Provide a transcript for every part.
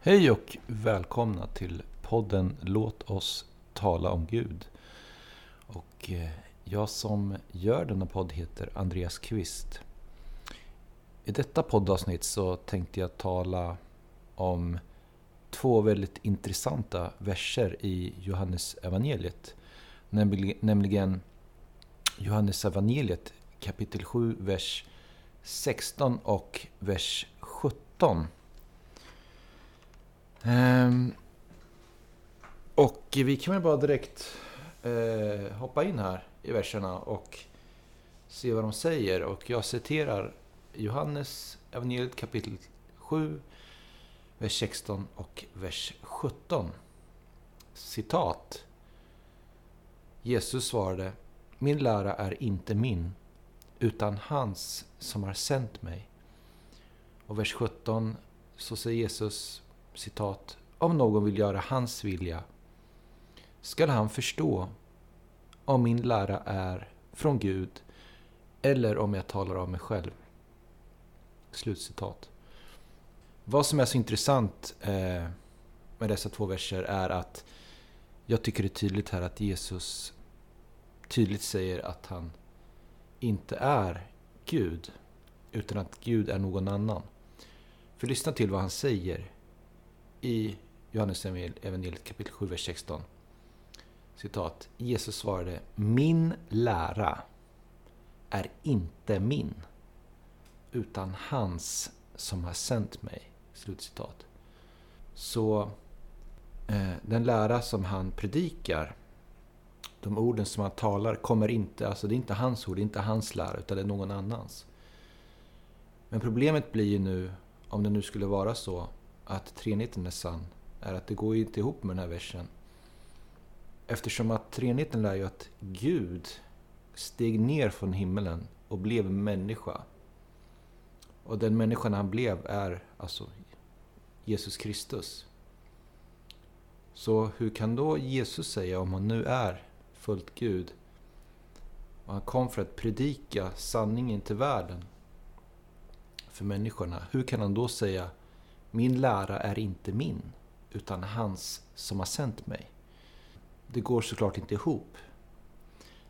Hej och välkomna till podden Låt oss tala om Gud. Och eh, jag som gör denna podd heter Andreas Kvist. I detta poddavsnitt så tänkte jag tala om två väldigt intressanta verser i Johannes evangeliet. Nämligen Johannes evangeliet kapitel 7, vers 16 och vers 17. Ehm, och vi kan väl bara direkt eh, hoppa in här i verserna och se vad de säger. Och jag citerar Johannes evangeliet kapitel 7, vers 16 och vers 17. Citat. Jesus svarade Min lära är inte min, utan hans som har sänt mig. Och vers 17 så säger Jesus citat, om någon vill göra hans vilja skall han förstå om min lära är från Gud eller om jag talar av mig själv. Slutcitat. Vad som är så intressant eh, med dessa två verser är att jag tycker det är tydligt här att Jesus tydligt säger att han inte är Gud, utan att Gud är någon annan. För lyssna till vad han säger i Johannes evangeliet kapitel 7, vers 16. Citat. Jesus svarade Min lära är inte min, utan hans som har sänt mig. Slutcitat. Så eh, den lära som han predikar, de orden som han talar, kommer inte, alltså det är inte hans ord, det är inte hans lära, utan det är någon annans. Men problemet blir ju nu, om det nu skulle vara så, att treenigheten är sann, är att det går ju inte ihop med den här versen. Eftersom att treenigheten lär ju att Gud steg ner från himmelen och blev människa. Och den människan han blev är alltså Jesus Kristus. Så hur kan då Jesus säga, om han nu är fullt Gud, och han kom för att predika sanningen till världen, för människorna, hur kan han då säga min lära är inte min, utan hans som har sänt mig. Det går såklart inte ihop.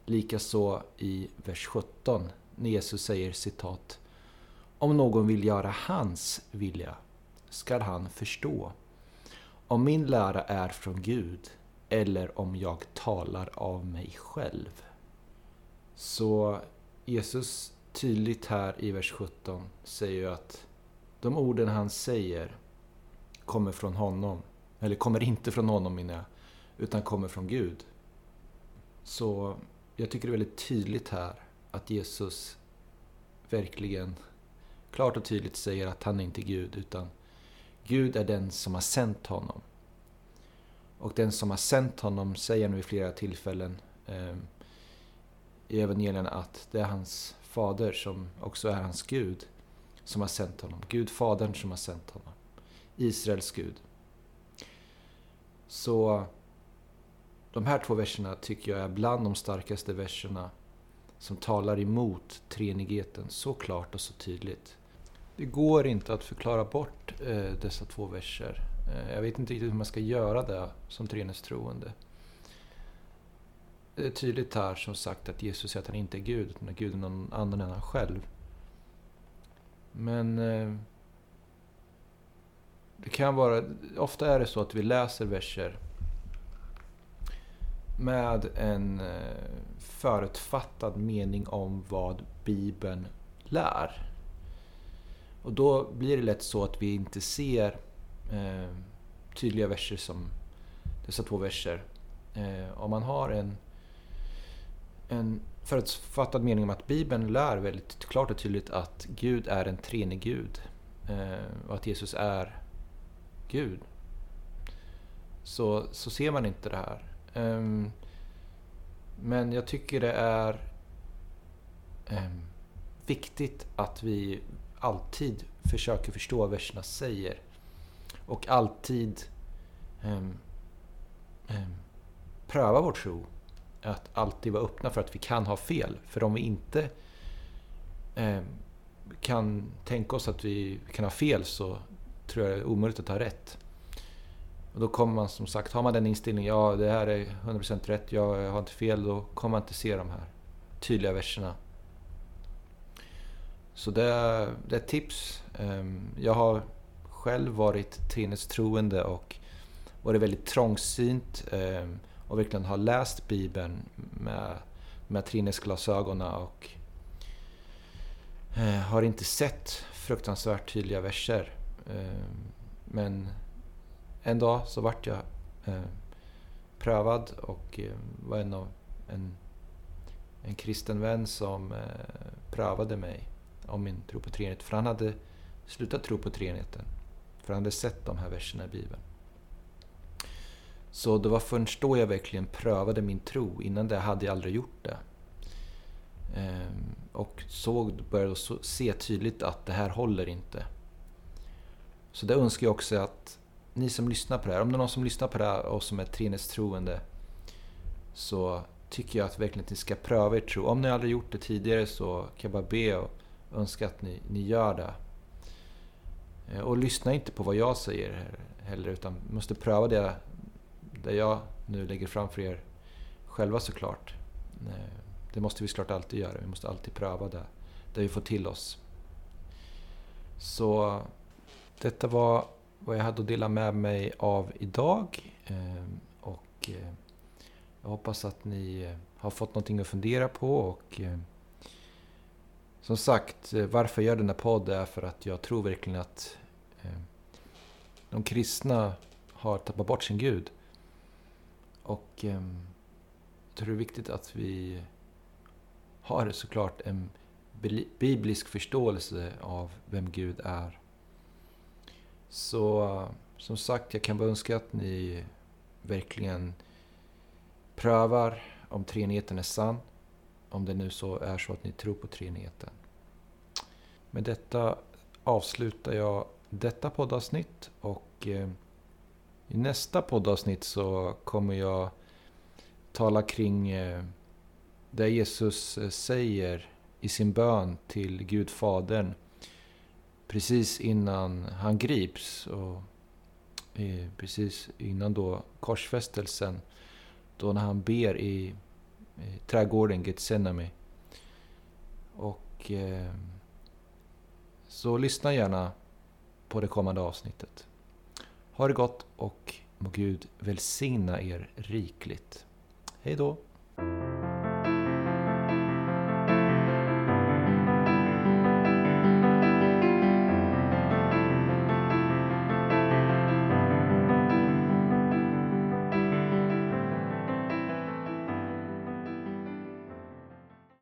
Likaså i vers 17 när Jesus säger citat Om någon vill göra hans vilja skall han förstå om min lära är från Gud eller om jag talar av mig själv. Så Jesus tydligt här i vers 17 säger ju att de orden han säger kommer från honom. Eller kommer inte från honom menar jag. Utan kommer från Gud. Så jag tycker det är väldigt tydligt här att Jesus verkligen klart och tydligt säger att han är inte Gud utan Gud är den som har sänt honom. Och den som har sänt honom säger nu vid flera tillfällen eh, i evangelierna att det är hans fader som också är hans Gud som har sänt honom. Gud Fadern som har sänt honom. Israels Gud. Så de här två verserna tycker jag är bland de starkaste verserna som talar emot treenigheten så klart och så tydligt. Det går inte att förklara bort eh, dessa två verser. Eh, jag vet inte riktigt hur man ska göra det som treenighetstroende. Det är tydligt här som sagt att Jesus säger att han inte är Gud, utan att Gud är någon annan än han själv. Men eh, det kan vara, ofta är det så att vi läser verser med en eh, förutfattad mening om vad Bibeln lär. Och då blir det lätt så att vi inte ser eh, tydliga verser som dessa två verser. Eh, om man har en, en förutfattad mening om att Bibeln lär väldigt klart och tydligt att Gud är en treenig Gud. Eh, och att Jesus är Gud. Så, så ser man inte det här. Ehm, men jag tycker det är ehm, viktigt att vi alltid försöker förstå vad verserna säger. Och alltid ehm, pröva vår tro. Att alltid vara öppna för att vi kan ha fel. För om vi inte eh, kan tänka oss att vi kan ha fel så tror jag det är omöjligt att ha rätt. Och då kommer man som sagt, har man den inställningen, ja det här är 100% rätt, jag har inte fel, då kommer man inte se de här tydliga verserna. Så det är, det är ett tips. Ehm, jag har själv varit troende och varit väldigt trångsynt ehm, och verkligen har läst Bibeln med, med trinnesglasögonen och eh, har inte sett fruktansvärt tydliga verser. Eh, men en dag så vart jag eh, prövad och eh, var en av en, en kristen vän som eh, prövade mig om min tro på treenigheten. För han hade slutat tro på treenigheten. För han hade sett de här verserna i Bibeln. Så det var först då jag verkligen prövade min tro. Innan det hade jag aldrig gjort det. Ehm, och såg, började se tydligt att det här håller inte. Så det önskar jag också att ni som lyssnar på det här, om det är någon som lyssnar på det här och som är treenighetstroende, så tycker jag att verkligen att ni ska pröva er tro. Om ni aldrig gjort det tidigare så kan jag bara be och önska att ni, ni gör det. Ehm, och lyssna inte på vad jag säger heller, utan måste pröva det där jag nu lägger fram för er själva såklart. Eh, det måste vi såklart alltid göra. Vi måste alltid pröva det, det vi får till oss. Så detta var vad jag hade att dela med mig av idag. Ehm, och eh, jag hoppas att ni eh, har fått någonting att fundera på och som sagt, varför jag gör den här podden är för att jag tror verkligen att de kristna har tappat bort sin Gud. Och eh, jag tror det är viktigt att vi har såklart en biblisk förståelse av vem Gud är. Så som sagt, jag kan bara önska att ni verkligen prövar om treenigheten är sann. Om det nu så är så att ni tror på treenigheten. Med detta avslutar jag detta poddavsnitt och eh, i nästa poddavsnitt så kommer jag tala kring eh, det Jesus eh, säger i sin bön till Gud Fadern precis innan han grips och eh, precis innan då korsfästelsen då när han ber i trädgården Getsemane. Och eh, så lyssna gärna på det kommande avsnittet. Ha det gott och må Gud välsigna er rikligt. Hej då!